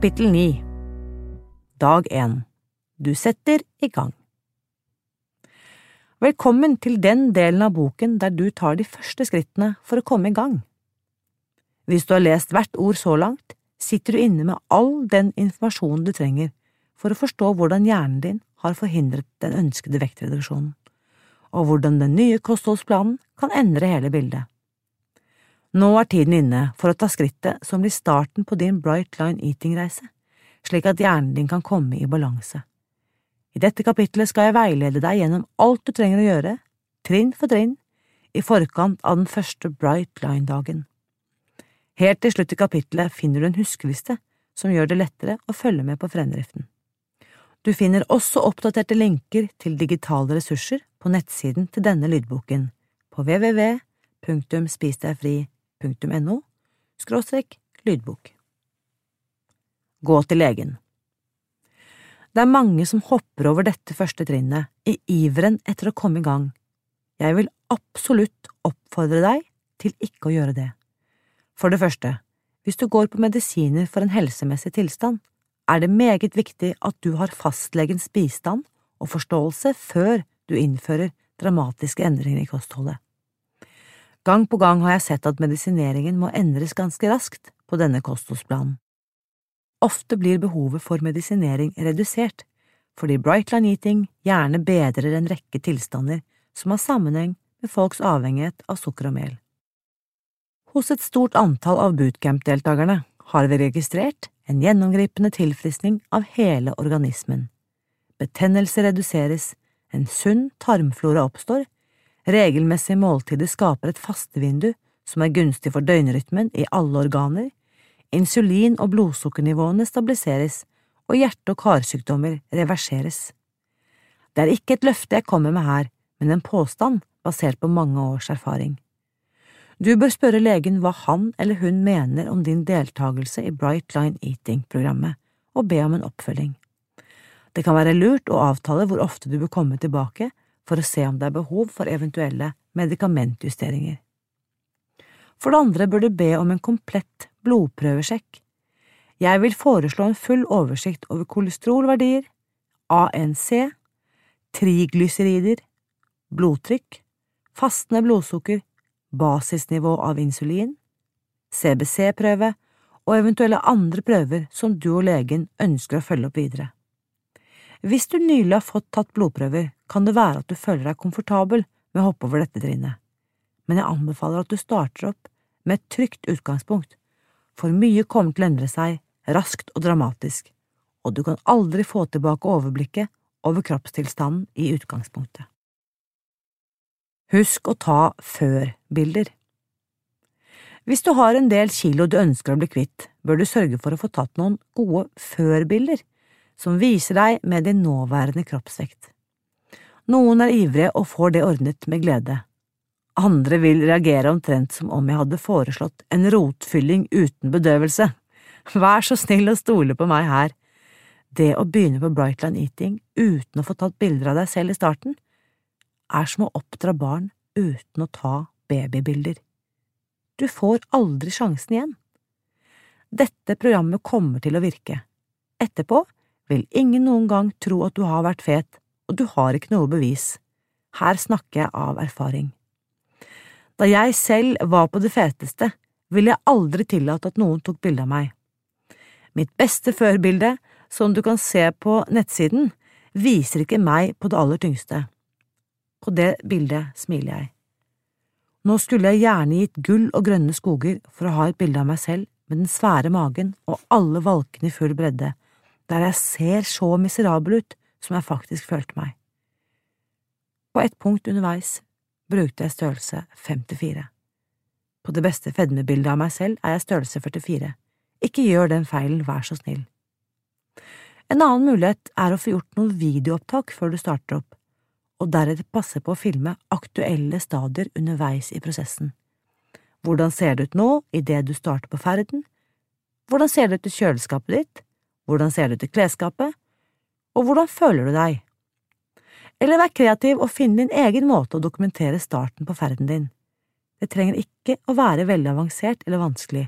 Kapittel 9 Dag 1 Du setter i gang Velkommen til den delen av boken der du tar de første skrittene for å komme i gang. Hvis du har lest hvert ord så langt, sitter du inne med all den informasjonen du trenger for å forstå hvordan hjernen din har forhindret den ønskede vektreduksjonen, og hvordan den nye kostholdsplanen kan endre hele bildet. Nå er tiden inne for å ta skrittet som blir starten på din Bright Line Eating-reise, slik at hjernen din kan komme i balanse. I dette kapitlet skal jeg veilede deg gjennom alt du trenger å gjøre, trinn for trinn, i forkant av den første Bright Line-dagen. Helt til slutt i kapitlet finner du en huskeliste som gjør det lettere å følge med på fremdriften. Du finner også oppdaterte linker til digitale ressurser på nettsiden til denne lydboken på www.spisdegfri.no .no lydbok. Gå til legen. Det er mange som hopper over dette første trinnet i iveren etter å komme i gang. Jeg vil absolutt oppfordre deg til ikke å gjøre det. For det første, hvis du går på medisiner for en helsemessig tilstand, er det meget viktig at du har fastlegens bistand og forståelse før du innfører dramatiske endringer i kostholdet. Gang på gang har jeg sett at medisineringen må endres ganske raskt på denne kostholdsplanen. Ofte blir behovet for medisinering redusert, fordi Brightline Eating gjerne bedrer en rekke tilstander som har sammenheng med folks avhengighet av sukker og mel. Hos et stort antall av bootcamp-deltakerne har vi registrert en gjennomgripende tilfriskning av hele organismen. Betennelse reduseres, en sunn tarmflora oppstår, Regelmessige måltider skaper et fastevindu som er gunstig for døgnrytmen i alle organer, insulin- og blodsukkernivåene stabiliseres, og hjerte- og karsykdommer reverseres. Det er ikke et løfte jeg kommer med her, men en påstand basert på mange års erfaring. Du bør spørre legen hva han eller hun mener om din deltakelse i Bright Line Eating-programmet, og be om en oppfølging. Det kan være lurt å avtale hvor ofte du bør komme tilbake, for å se om det er behov for eventuelle medikamentjusteringer. For det andre bør du be om en komplett blodprøvesjekk. Jeg vil foreslå en full oversikt over kolesterolverdier, ANC, triglycerider, blodtrykk, fastende blodsukker, basisnivå av insulin, CBC-prøve og eventuelle andre prøver som du og legen ønsker å følge opp videre. Hvis du nylig har fått tatt blodprøver, kan det være at du føler deg komfortabel med å hoppe over dette trinnet, men jeg anbefaler at du starter opp med et trygt utgangspunkt, for mye kommer til å endre seg raskt og dramatisk, og du kan aldri få tilbake overblikket over kroppstilstanden i utgangspunktet. Husk å ta før-bilder. Hvis du har en del kilo du ønsker å bli kvitt, bør du sørge for å få tatt noen gode før-bilder som viser deg med din nåværende kroppsvekt. Noen er ivrige og får det ordnet med glede. Andre vil reagere omtrent som om jeg hadde foreslått en rotfylling uten bedøvelse. Vær så snill å stole på meg her. Det å begynne på Brightline Eating uten å få tatt bilder av deg selv i starten, er som å oppdra barn uten å ta babybilder. Du får aldri sjansen igjen. Dette programmet kommer til å virke. Etterpå vil ingen noen gang tro at du har vært fet, og du har ikke noe bevis. Her snakker jeg av erfaring. Da jeg selv var på det feteste, ville jeg aldri tillate at noen tok bilde av meg. Mitt beste førbilde, som du kan se på nettsiden, viser ikke meg på det aller tyngste. På det bildet smiler jeg. Nå skulle jeg gjerne gitt gull og grønne skoger for å ha et bilde av meg selv med den svære magen og alle valkene i full bredde, der jeg ser så miserabel ut som jeg faktisk følte meg. På et punkt underveis brukte jeg størrelse 54. På det beste fedmebildet av meg selv er jeg størrelse 44, Ikke gjør den feilen, vær så snill. En annen mulighet er å få gjort noen videoopptak før du starter opp, og deretter passe på å filme aktuelle stadier underveis i prosessen. Hvordan ser det ut nå idet du starter på ferden? Hvordan ser det ut i kjøleskapet ditt? Hvordan ser det ut i klesskapet? Og hvordan føler du deg? Eller vær kreativ og finn din egen måte å dokumentere starten på ferden din. Det trenger ikke å være veldig avansert eller vanskelig.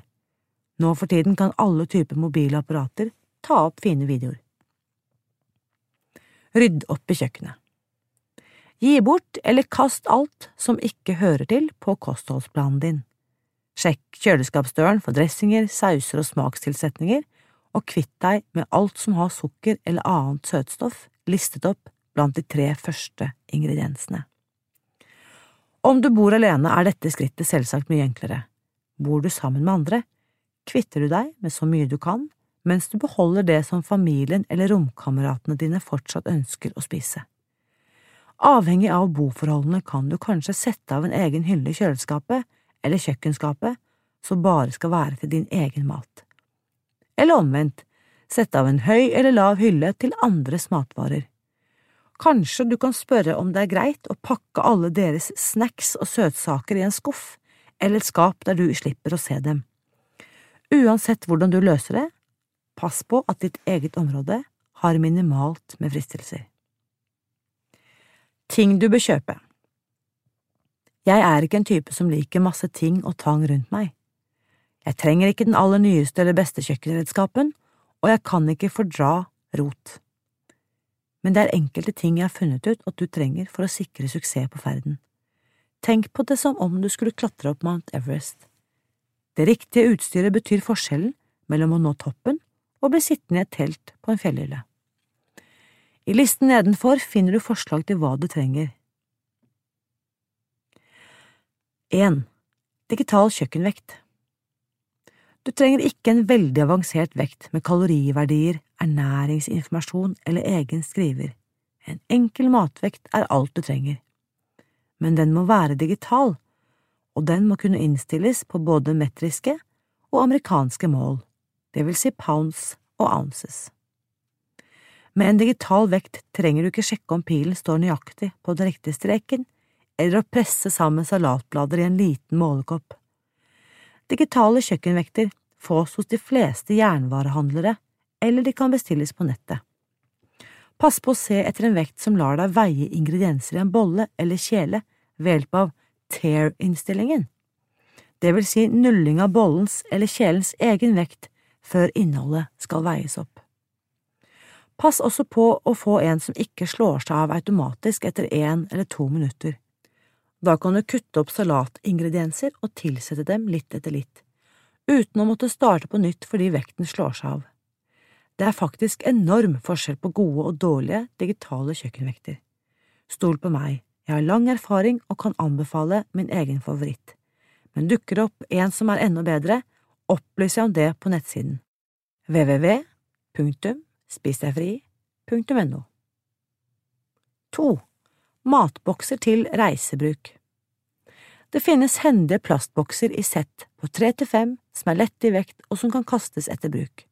Nå for tiden kan alle typer mobile apparater ta opp fine videoer. Rydd opp i kjøkkenet. Gi bort eller kast alt som ikke hører til på kostholdsplanen din. Sjekk kjøleskapsdøren for dressinger, sauser og smakstilsetninger, og kvitt deg med alt som har sukker eller annet søtstoff listet opp blant de tre første ingrediensene. Om du bor alene, er dette skrittet selvsagt mye enklere. Bor du sammen med andre, kvitter du deg med så mye du kan, mens du beholder det som familien eller romkameratene dine fortsatt ønsker å spise. Avhengig av boforholdene kan du kanskje sette av en egen hylle i kjøleskapet eller kjøkkenskapet som bare skal være til din egen mat. Eller omvendt, sette av en høy eller lav hylle til andres matvarer. Kanskje du kan spørre om det er greit å pakke alle deres snacks og søtsaker i en skuff eller et skap der du slipper å se dem. Uansett hvordan du løser det, pass på at ditt eget område har minimalt med fristelser. Ting du bør kjøpe. Jeg er ikke en type som liker masse ting og tang rundt meg. Jeg trenger ikke den aller nyeste eller beste kjøkkenredskapen, og jeg kan ikke fordra rot. Men det er enkelte ting jeg har funnet ut at du trenger for å sikre suksess på ferden. Tenk på det som om du skulle klatre opp Mount Everest. Det riktige utstyret betyr forskjellen mellom å nå toppen og bli sittende i et telt på en fjellhylle. I listen nedenfor finner du forslag til hva du trenger. 1. Digital kjøkkenvekt Du trenger ikke en veldig avansert vekt med kaloriverdier, ernæringsinformasjon eller egen skriver. En enkel matvekt er alt du trenger. Men den må være digital, og den må kunne innstilles på både metriske og amerikanske mål, det vil si pounds og ounces. Med en digital vekt trenger du ikke sjekke om pilen står nøyaktig på den riktige streken eller å presse sammen salatblader i en liten målekopp. Digitale kjøkkenvekter fås hos de fleste jernvarehandlere, eller de kan bestilles på nettet. Pass på å se etter en vekt som lar deg veie ingredienser i en bolle eller kjele ved hjelp av tear-innstillingen, det vil si nulling av bollens eller kjelens egen vekt før innholdet skal veies opp. Pass også på å få en som ikke slår seg av automatisk etter én eller to minutter. Da kan du kutte opp salatingredienser og tilsette dem litt etter litt, uten å måtte starte på nytt fordi vekten slår seg av. Det er faktisk enorm forskjell på gode og dårlige digitale kjøkkenvekter. Stol på meg, jeg har lang erfaring og kan anbefale min egen favoritt, men dukker det opp en som er enda bedre, opplyser jeg om det på nettsiden www.spisdegfri.no. 2 matbokser til reisebruk. Det finnes hendige plastbokser i sett på tre til fem som er lette i vekt og som kan kastes etter bruk.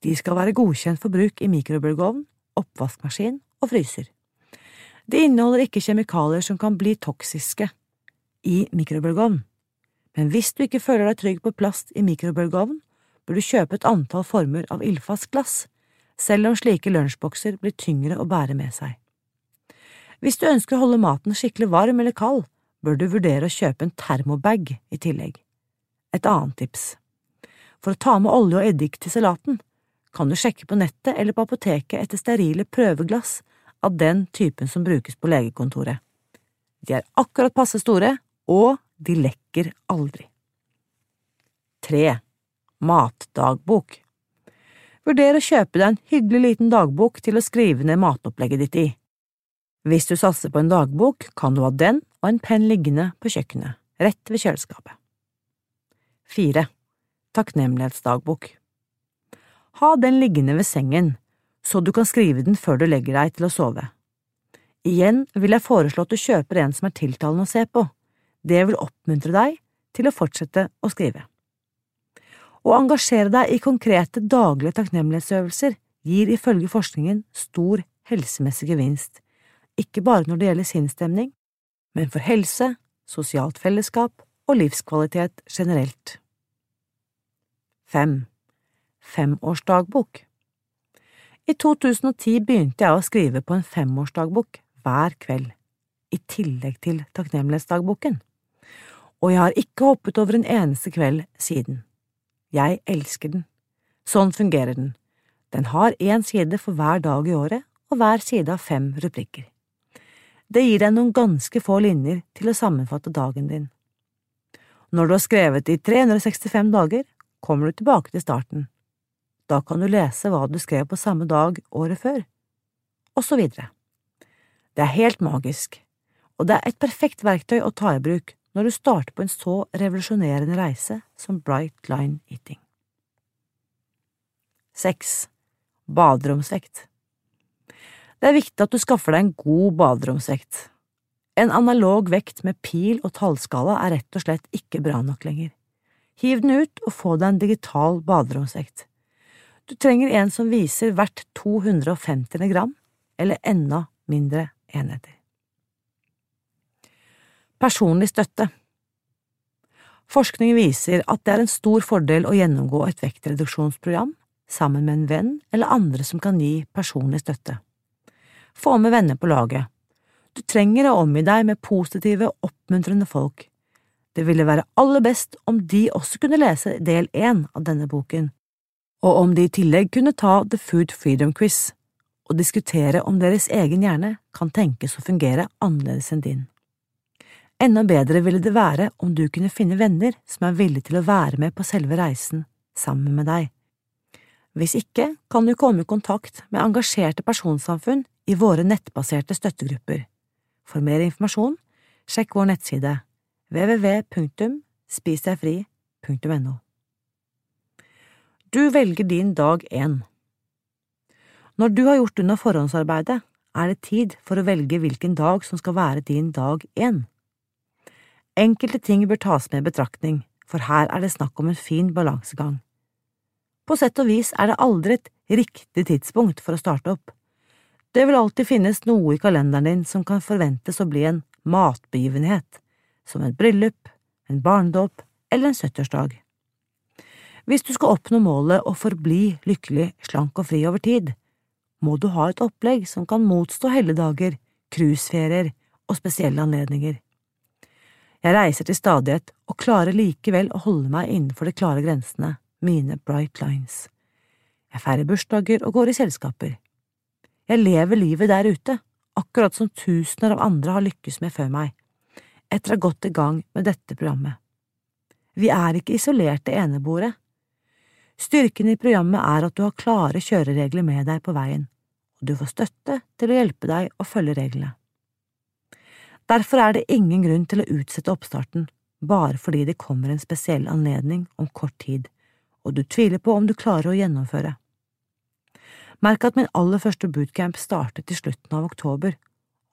De skal være godkjent for bruk i mikrobølgeovn, oppvaskmaskin og fryser. De inneholder ikke kjemikalier som kan bli toksiske i mikrobølgeovn, men hvis du ikke føler deg trygg på plast i mikrobølgeovn, bør du kjøpe et antall former av ildfast glass, selv om slike lunsjbokser blir tyngre å bære med seg. Hvis du ønsker å holde maten skikkelig varm eller kald, bør du vurdere å kjøpe en termobag i tillegg. Et annet tips. For å ta med olje og eddik til salaten, kan du sjekke på nettet eller på apoteket etter sterile prøveglass av den typen som brukes på legekontoret. De er akkurat passe store, og de lekker aldri. 3. Matdagbok Vurder å kjøpe deg en hyggelig liten dagbok til å skrive ned matopplegget ditt i. Hvis du satser på en dagbok, kan du ha den og en penn liggende på kjøkkenet, rett ved kjøleskapet. 4. Takknemlighetsdagbok Ha den liggende ved sengen, så du kan skrive den før du legger deg til å sove. Igjen vil jeg foreslå at du kjøper en som er tiltalende å se på. Det vil oppmuntre deg til å fortsette å skrive. Å engasjere deg i konkrete daglige takknemlighetsøvelser gir ifølge forskningen stor helsemessig gevinst, ikke bare når det gjelder sinnsstemning, men for helse, sosialt fellesskap og livskvalitet generelt. 5. Femårsdagbok I 2010 begynte jeg å skrive på en femårsdagbok hver kveld, i tillegg til takknemlighetsdagboken, og jeg har ikke hoppet over en eneste kveld siden. Jeg elsker den. Sånn fungerer den. Den har én side for hver dag i året og hver side av fem replikker. Det gir deg noen ganske få linjer til å sammenfatte dagen din. Når du har skrevet i 365 dager, kommer du tilbake til starten. Da kan du lese hva du skrev på samme dag året før, og så videre. Det er helt magisk, og det er et perfekt verktøy å ta i bruk når du starter på en så revolusjonerende reise som Bright Line Eating. 6. Baderomsvekt Det er viktig at du skaffer deg en god baderomsvekt. En analog vekt med pil og tallskala er rett og slett ikke bra nok lenger. Hiv den ut og få deg en digital baderomsvekt. Du trenger en som viser hvert 250. gram, eller enda mindre enheter. Personlig støtte Forskning viser at det er en stor fordel å gjennomgå et vektreduksjonsprogram sammen med en venn eller andre som kan gi personlig støtte. Få med venner på laget. Du trenger å omgi deg med positive, oppmuntrende folk. Det ville være aller best om de også kunne lese del én av denne boken, og om de i tillegg kunne ta The Food Freedom Quiz og diskutere om deres egen hjerne kan tenkes å fungere annerledes enn din. Enda bedre ville det være om du kunne finne venner som er villige til å være med på selve reisen sammen med deg. Hvis ikke kan du komme i kontakt med engasjerte personsamfunn i våre nettbaserte støttegrupper. For mer informasjon, sjekk vår nettside www.spisdegfri.no. Du velger din dag én. Når du har gjort unna forhåndsarbeidet, er det tid for å velge hvilken dag som skal være din dag én. Enkelte ting bør tas med i betraktning, for her er det snakk om en fin balansegang. På sett og vis er det aldri et riktig tidspunkt for å starte opp. Det vil alltid finnes noe i kalenderen din som kan forventes å bli en matbegivenhet, som et bryllup, en barnedåp eller en syttiårsdag. Hvis du skal oppnå målet å forbli lykkelig, slank og fri over tid, må du ha et opplegg som kan motstå helligdager, cruiseferier og spesielle anledninger. Jeg reiser til stadighet og klarer likevel å holde meg innenfor de klare grensene, mine bright lines. Jeg feirer bursdager og går i selskaper. Jeg lever livet der ute, akkurat som tusener av andre har lykkes med før meg, etter å ha gått i gang med dette programmet. Vi er ikke isolerte eneboere. Styrken i programmet er at du har klare kjøreregler med deg på veien, og du får støtte til å hjelpe deg å følge reglene. Derfor er det ingen grunn til å utsette oppstarten bare fordi det kommer en spesiell anledning om kort tid, og du tviler på om du klarer å gjennomføre. Merk at min aller første bootcamp startet i slutten av oktober,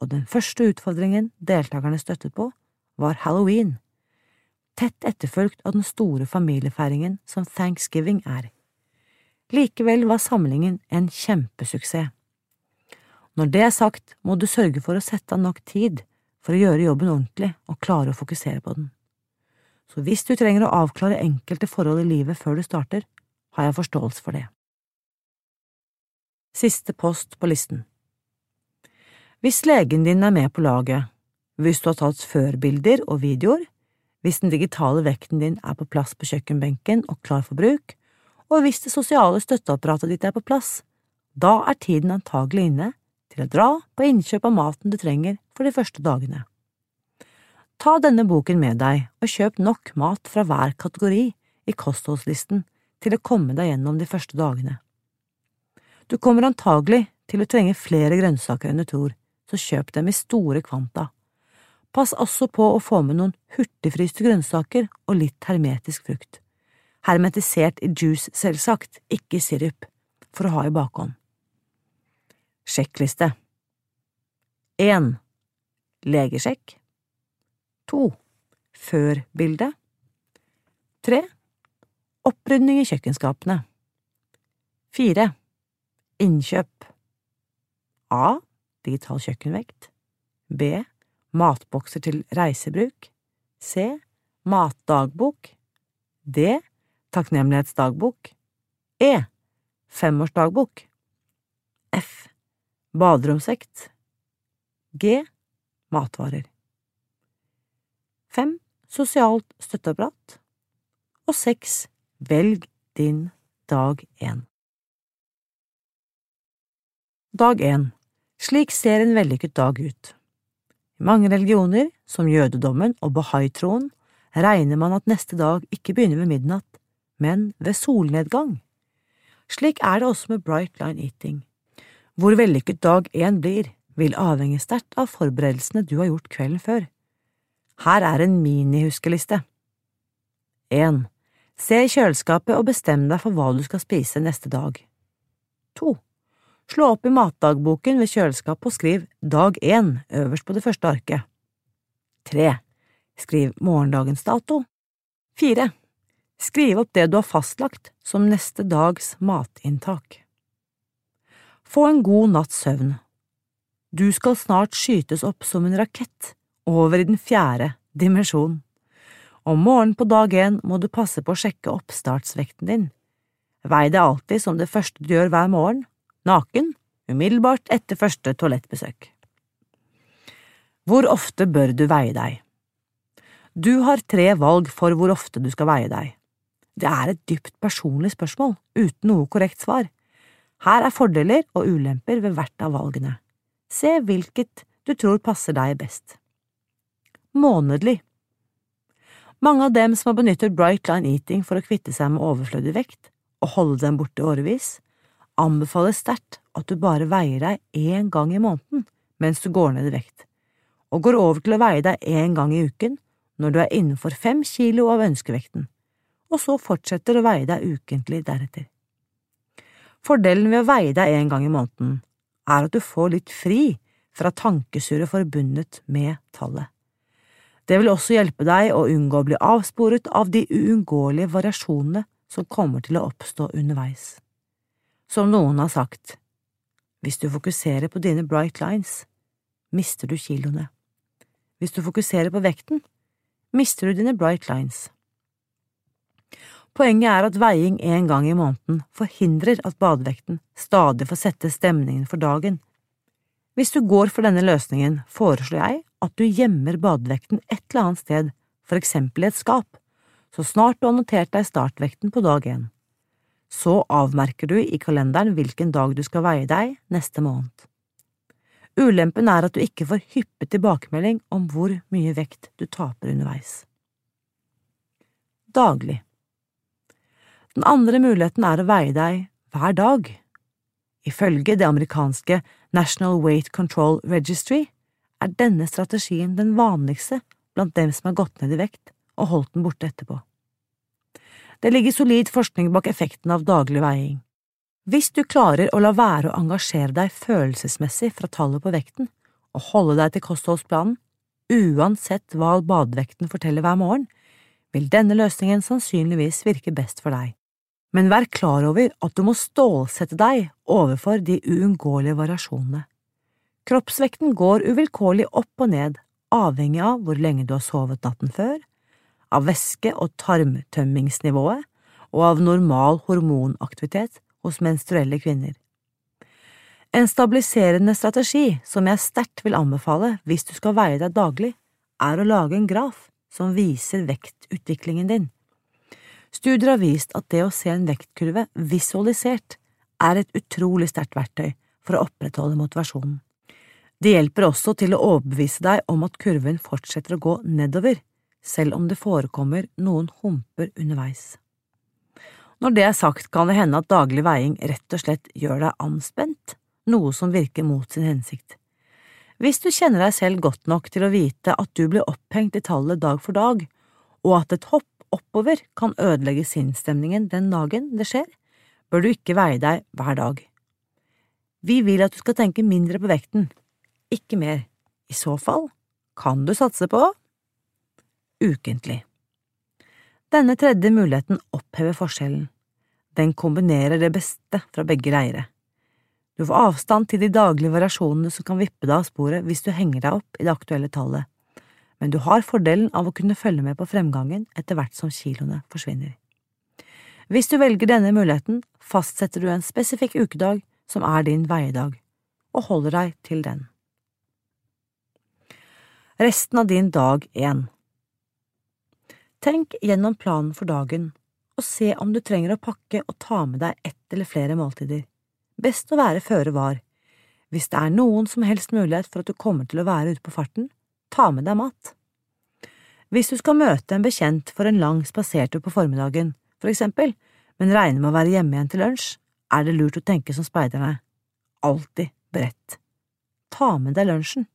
og den første utfordringen deltakerne støttet på, var halloween tett etterfulgt av den store familiefeiringen som thanksgiving er. Likevel var samlingen en kjempesuksess. Når det er sagt, må du sørge for å sette av nok tid for å gjøre jobben ordentlig og klare å fokusere på den. Så hvis du trenger å avklare enkelte forhold i livet før du starter, har jeg forståelse for det. Siste post på listen Hvis legen din er med på laget, hvis du har tatt førbilder og videoer, hvis den digitale vekten din er på plass på kjøkkenbenken og klar for bruk, og hvis det sosiale støtteapparatet ditt er på plass, da er tiden antagelig inne til å dra på innkjøp av maten du trenger for de første dagene. Ta denne boken med deg og kjøp nok mat fra hver kategori i kostholdslisten til å komme deg gjennom de første dagene. Du kommer antagelig til å trenge flere grønnsaker enn du tror, så kjøp dem i store kvanta Pass også på å få med noen hurtigfryste grønnsaker og litt hermetisk frukt. Hermetisert i juice, selvsagt, ikke i sirup, for å ha i bakhånd. Sjekkliste 1. Legesjekk 2. Før-bilde 3. Opprydning i kjøkkenskapene. Fire. Innkjøp. A. Digital kjøkkenvekt. B. Matbokser til reisebruk. C. Matdagbok. D. Takknemlighetsdagbok. E. Femårsdagbok. F. Baderomsekt. G. Matvarer. Fem. Sosialt støtteapparat. Og seks. Velg din dag én. Dag én. Slik ser en vellykket dag ut. I mange religioner, som jødedommen og bahai-troen, regner man at neste dag ikke begynner ved midnatt, men ved solnedgang. Slik er det også med Bright Line Eating. Hvor vellykket dag én blir, vil avhenge sterkt av forberedelsene du har gjort kvelden før. Her er en minihuskeliste. 1. Se i kjøleskapet og bestem deg for hva du skal spise neste dag. 2. Slå opp i matdagboken ved kjøleskapet og skriv Dag 1 øverst på det første arket. 3. Skriv morgendagens dato. 4. Skriv opp det du har fastlagt som neste dags matinntak. Få en god natts søvn. Du skal snart skytes opp som en rakett over i den fjerde dimensjon. Om morgenen på dag én må du passe på å sjekke oppstartsvekten din. Vei deg alltid som det første du gjør hver morgen, naken, umiddelbart etter første toalettbesøk. Hvor ofte bør du veie deg? Du har tre valg for hvor ofte du skal veie deg. Det er et dypt personlig spørsmål, uten noe korrekt svar. Her er fordeler og ulemper ved hvert av valgene. Se hvilket du tror passer deg best. Månedlig mange av dem som har benyttet Bright Line Eating for å kvitte seg med overflødig vekt og holde dem borte årevis, anbefaler sterkt at du bare veier deg én gang i måneden mens du går ned i vekt, og går over til å veie deg én gang i uken når du er innenfor fem kilo av ønskevekten, og så fortsetter å veie deg ukentlig deretter. Fordelen ved å veie deg én gang i måneden er at du får litt fri fra tankesurret forbundet med tallet. Det vil også hjelpe deg å unngå å bli avsporet av de uunngåelige variasjonene som kommer til å oppstå underveis. Som noen har sagt, hvis du fokuserer på dine bright lines, mister du kiloene. Hvis du fokuserer på vekten, mister du dine bright lines. Poenget er at veiing en gang i måneden forhindrer at badevekten stadig får sette stemningen for dagen. Hvis du går for denne løsningen, foreslår jeg at du gjemmer badevekten et eller annet sted, for eksempel i et skap, så snart du har notert deg startvekten på dag én. Så avmerker du i kalenderen hvilken dag du skal veie deg neste måned. Ulempen er at du ikke får hyppig tilbakemelding om hvor mye vekt du taper underveis. Daglig Den andre muligheten er å veie deg hver dag. Ifølge det amerikanske National Weight Control Registry er denne strategien den vanligste blant dem som har gått ned i vekt og holdt den borte etterpå. Det ligger solid forskning bak effekten av daglig veiing. Hvis du klarer å la være å engasjere deg følelsesmessig fra tallet på vekten, og holde deg til kostholdsplanen, uansett hva badevekten forteller hver morgen, vil denne løsningen sannsynligvis virke best for deg. Men vær klar over at du må stålsette deg overfor de uunngåelige variasjonene. Kroppsvekten går uvilkårlig opp og ned, avhengig av hvor lenge du har sovet natten før, av væske- og tarmtømmingsnivået og av normal hormonaktivitet hos menstruelle kvinner. En stabiliserende strategi som jeg sterkt vil anbefale hvis du skal veie deg daglig, er å lage en graf som viser vektutviklingen din. Studier har vist at det å se en vektkurve visualisert er et utrolig sterkt verktøy for å opprettholde motivasjonen. Det hjelper også til å overbevise deg om at kurven fortsetter å gå nedover, selv om det forekommer noen humper underveis. Når det er sagt, kan det hende at daglig veiing rett og slett gjør deg anspent, noe som virker mot sin hensikt. Hvis du kjenner deg selv godt nok til å vite at du blir opphengt i tallet dag for dag, og at et hopp oppover kan ødelegge sinnsstemningen den dagen det skjer, bør du ikke veie deg hver dag. Vi vil at du skal tenke mindre på vekten, ikke mer. I så fall kan du satse på ukentlig. Denne tredje muligheten opphever forskjellen. Den kombinerer det beste fra begge leire. Du får avstand til de daglige variasjonene som kan vippe deg av sporet hvis du henger deg opp i det aktuelle tallet, men du har fordelen av å kunne følge med på fremgangen etter hvert som kiloene forsvinner. Hvis du velger denne muligheten, fastsetter du en spesifikk ukedag som er din veiedag, og holder deg til den. Resten av din dag én Tenk gjennom planen for dagen, og se om du trenger å pakke og ta med deg ett eller flere måltider. Best å være føre var. Hvis det er noen som helst mulighet for at du kommer til å være ute på farten, ta med deg mat. Hvis du skal møte en bekjent for en lang spasertur på formiddagen, for eksempel, men regner med å være hjemme igjen til lunsj, er det lurt å tenke som speiderne. Alltid beredt. Ta med deg lunsjen.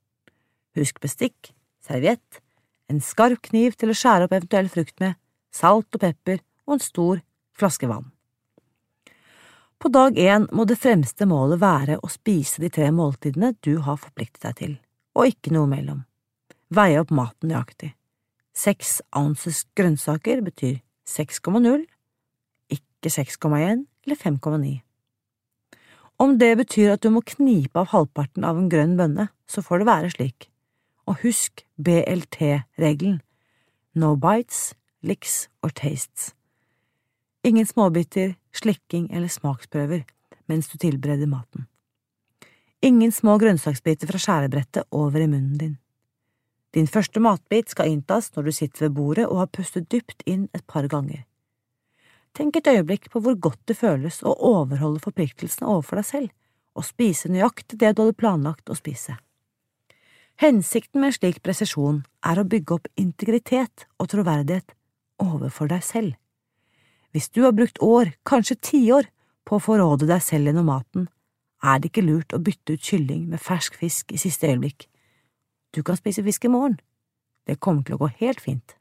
Husk bestikk, serviett, en skarp kniv til å skjære opp eventuell frukt med, salt og pepper og en stor flaske vann. På dag én må det fremste målet være å spise de tre måltidene du har forpliktet deg til, og ikke noe mellom. Veie opp maten nøyaktig. Seks ounces grønnsaker betyr 6,0, ikke 6,1 eller 5,9. Om det betyr at du må knipe av halvparten av en grønn bønne, så får det være slik og husk BLT-regelen – no bites, licks or tastes. Ingen småbiter, slikking eller smaksprøver mens du tilbereder maten. Ingen små grønnsaksbiter fra skjærebrettet over i munnen din. Din første matbit skal inntas når du sitter ved bordet og har pustet dypt inn et par ganger. Tenk et øyeblikk på hvor godt det føles å overholde forpliktelsene overfor deg selv og spise nøyaktig det du hadde planlagt å spise. Hensikten med en slik presisjon er å bygge opp integritet og troverdighet overfor deg selv. Hvis du har brukt år, kanskje tiår, på å forråde deg selv gjennom maten, er det ikke lurt å bytte ut kylling med fersk fisk i siste øyeblikk. Du kan spise fisk i morgen. Det kommer til å gå helt fint.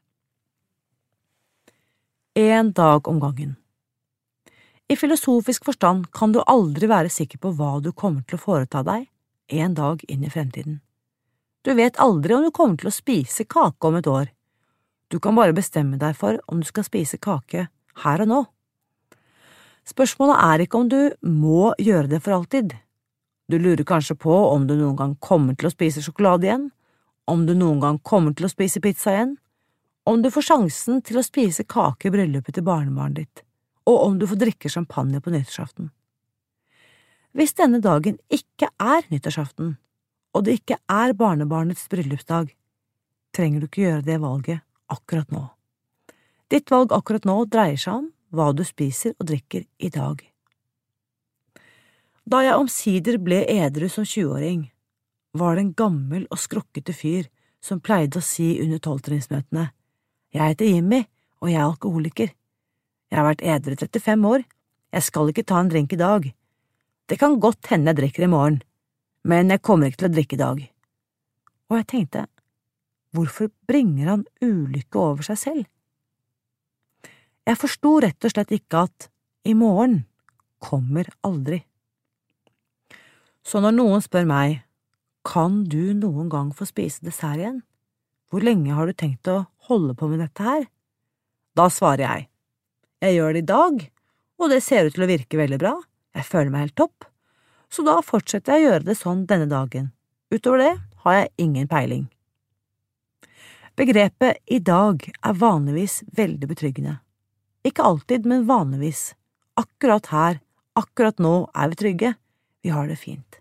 En dag om gangen I filosofisk forstand kan du aldri være sikker på hva du kommer til å foreta deg en dag inn i fremtiden. Du vet aldri om du kommer til å spise kake om et år. Du kan bare bestemme deg for om du skal spise kake her og nå. Spørsmålet er ikke om du må gjøre det for alltid. Du lurer kanskje på om du noen gang kommer til å spise sjokolade igjen, om du noen gang kommer til å spise pizza igjen, om du får sjansen til å spise kake i bryllupet til barnebarnet ditt, og om du får drikke champagne på nyttårsaften. Hvis denne dagen ikke er nyttårsaften, og det ikke er barnebarnets bryllupsdag, trenger du ikke gjøre det valget akkurat nå. Ditt valg akkurat nå dreier seg om hva du spiser og drikker i dag. Da jeg omsider ble edru som tjueåring, var det en gammel og skrukkete fyr som pleide å si under tolvtrinnsmøtene, Jeg heter Jimmy, og jeg er alkoholiker. Jeg har vært edru 35 år, jeg skal ikke ta en drink i dag. Det kan godt hende jeg drikker i morgen, men jeg kommer ikke til å drikke i dag. Og jeg tenkte, hvorfor bringer han ulykke over seg selv? Jeg forsto rett og slett ikke at i morgen kommer aldri. Så når noen spør meg, kan du noen gang få spise dessert igjen, hvor lenge har du tenkt å holde på med dette her? Da svarer jeg, jeg gjør det i dag, og det ser ut til å virke veldig bra, jeg føler meg helt topp, så da fortsetter jeg å gjøre det sånn denne dagen. Utover det har jeg ingen peiling. Begrepet i dag er vanligvis veldig betryggende. Ikke alltid, men vanligvis. Akkurat her, akkurat nå er vi trygge, vi har det fint.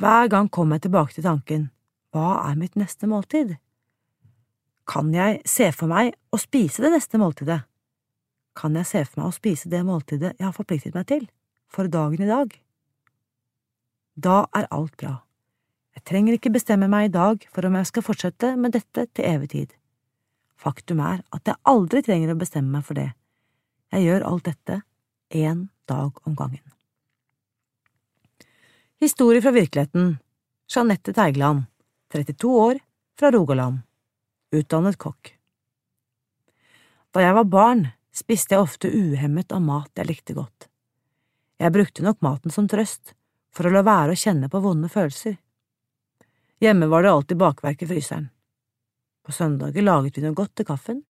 Hver gang kommer jeg tilbake til tanken, hva er mitt neste måltid? Kan jeg se for meg å spise det neste måltidet? Kan jeg se for meg å spise det måltidet jeg har forpliktet meg til, for dagen i dag? Da er alt bra. Jeg trenger ikke bestemme meg i dag for om jeg skal fortsette med dette til evig tid. Faktum er at jeg aldri trenger å bestemme meg for det. Jeg gjør alt dette én dag om gangen. Historie fra virkeligheten Jeanette Teigland, 32 år, fra Rogaland, utdannet kokk. Da jeg var barn, spiste jeg ofte uhemmet av mat jeg likte godt. Jeg brukte nok maten som trøst, for å la være å kjenne på vonde følelser. Hjemme var det alltid bakverk i fryseren. På søndager laget vi noe godt til kaffen.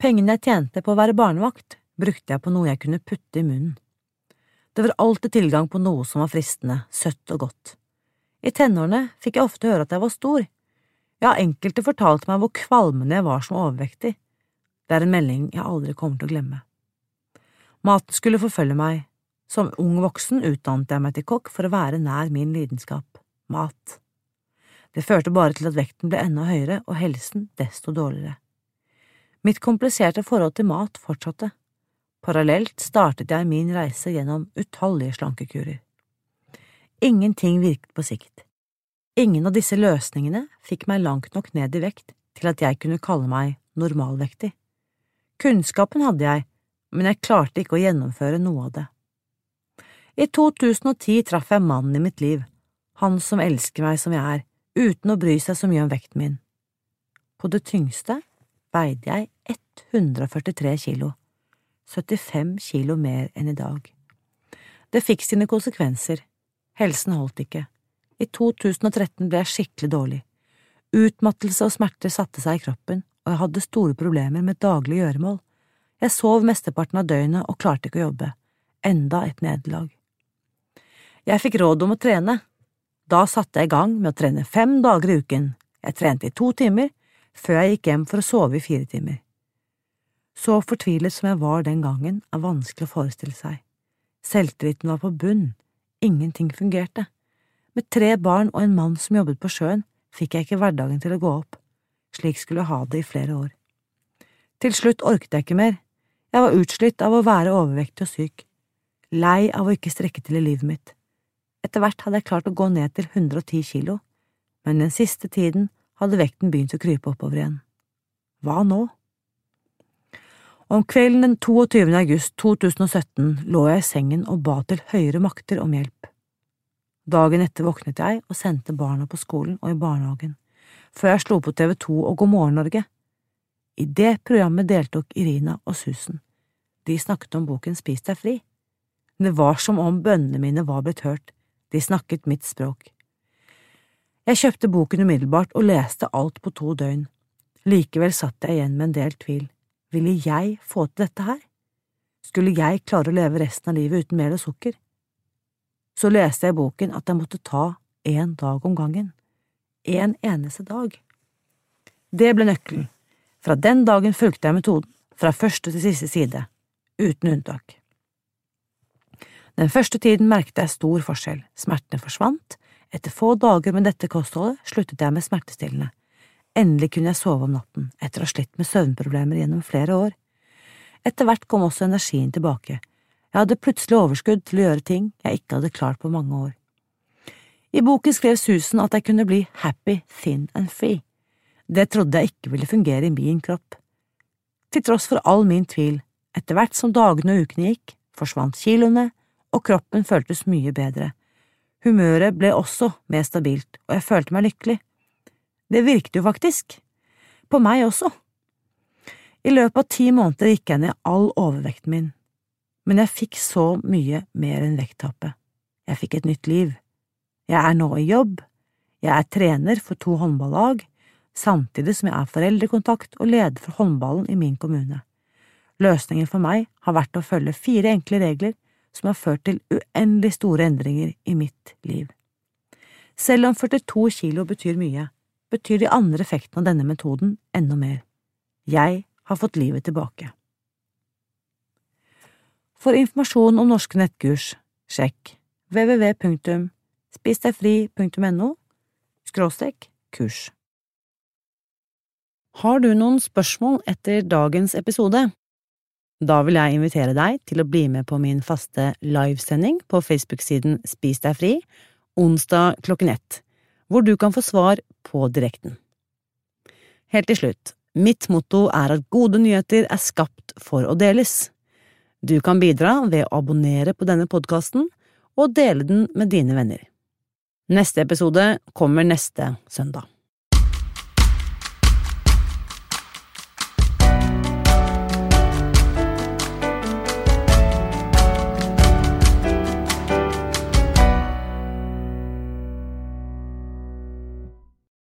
Pengene jeg tjente på å være barnevakt, brukte jeg på noe jeg kunne putte i munnen. Det var alltid tilgang på noe som var fristende, søtt og godt. I tenårene fikk jeg ofte høre at jeg var stor. Ja, enkelte fortalte meg hvor kvalmende jeg var som overvektig. Det er en melding jeg aldri kommer til å glemme. Maten skulle forfølge meg. Som ung voksen utdannet jeg meg til kokk for å være nær min lidenskap – mat. Det førte bare til at vekten ble enda høyere og helsen desto dårligere. Mitt kompliserte forhold til mat fortsatte. Parallelt startet jeg min reise gjennom utallige slankekurer. Ingenting virket på sikt. Ingen av disse løsningene fikk meg langt nok ned i vekt til at jeg kunne kalle meg normalvektig. Kunnskapen hadde jeg, men jeg klarte ikke å gjennomføre noe av det. I 2010 traff jeg mannen i mitt liv, han som elsker meg som jeg er, uten å bry seg så mye om vekten min. På det tyngste veide jeg 143 kilo 75 kilo mer enn i dag. Det fikk sine konsekvenser, helsen holdt ikke. I 2013 ble jeg skikkelig dårlig. Utmattelse og smerter satte seg i kroppen, og jeg hadde store problemer med daglige gjøremål. Jeg sov mesteparten av døgnet og klarte ikke å jobbe. Enda et nederlag. Jeg fikk råd om å trene. Da satte jeg i gang med å trene fem dager i uken. Jeg trente i to timer, før jeg gikk hjem for å sove i fire timer. Så fortvilet som jeg var den gangen, er vanskelig å forestille seg. Selvtilliten var på bunn, ingenting fungerte. Med tre barn og en mann som jobbet på sjøen, fikk jeg ikke hverdagen til å gå opp. Slik skulle jeg ha det i flere år. Til slutt orket jeg ikke mer. Jeg var utslitt av å være overvektig og syk, lei av å ikke strekke til i livet mitt. Etter hvert hadde jeg klart å gå ned til 110 kilo, men den siste tiden hadde vekten begynt å krype oppover igjen. Hva nå? Om kvelden den 22. august 2017 lå jeg i sengen og ba til høyere makter om hjelp. Dagen etter våknet jeg og sendte barna på skolen og i barnehagen, før jeg slo på TV 2 og God morgen Norge. I det programmet deltok Irina og Susan. De snakket om boken Spis deg fri. Det var som om bønnene mine var blitt hørt, de snakket mitt språk. Jeg kjøpte boken umiddelbart og leste alt på to døgn. Likevel satt jeg igjen med en del tvil. Ville jeg få til dette her? Skulle jeg klare å leve resten av livet uten mel og sukker? Så leste jeg i boken at jeg måtte ta én dag om gangen. En eneste dag. Det ble nøkkelen. Fra den dagen fulgte jeg metoden, fra første til siste side, uten unntak. Den første tiden merket jeg stor forskjell, smertene forsvant, etter få dager med dette kostholdet sluttet jeg med smertestillende, Endelig kunne jeg sove om natten, etter å ha slitt med søvnproblemer gjennom flere år. Etter hvert kom også energien tilbake. Jeg hadde plutselig overskudd til å gjøre ting jeg ikke hadde klart på mange år. I boken skrev Susan at jeg kunne bli happy, thin and free. Det trodde jeg ikke ville fungere i min kropp. Til tross for all min tvil, etter hvert som dagene og ukene gikk, forsvant kiloene, og kroppen føltes mye bedre. Humøret ble også mer stabilt, og jeg følte meg lykkelig. Det virket jo faktisk. På meg også. I løpet av ti måneder gikk jeg ned all overvekten min, men jeg fikk så mye mer enn vekttapet. Jeg fikk et nytt liv. Jeg er nå i jobb, jeg er trener for to håndballag, samtidig som jeg er foreldrekontakt og leder for håndballen i min kommune. Løsningen for meg har vært å følge fire enkle regler som har ført til uendelig store endringer i mitt liv. Selv om 42 kilo betyr mye, betyr de andre effektene av denne metoden enda mer. Jeg har fått livet tilbake. For informasjon om norske nettkurs, sjekk www.spisdegfri.no skråstrek kurs. Har du noen spørsmål etter dagens episode? Da vil jeg invitere deg til å bli med på min faste livesending på Facebook-siden Spis deg fri, onsdag klokken ett hvor du kan få svar på direkten. Helt til slutt, mitt motto er at gode nyheter er skapt for å deles. Du kan bidra ved å abonnere på denne podkasten og dele den med dine venner. Neste episode kommer neste søndag.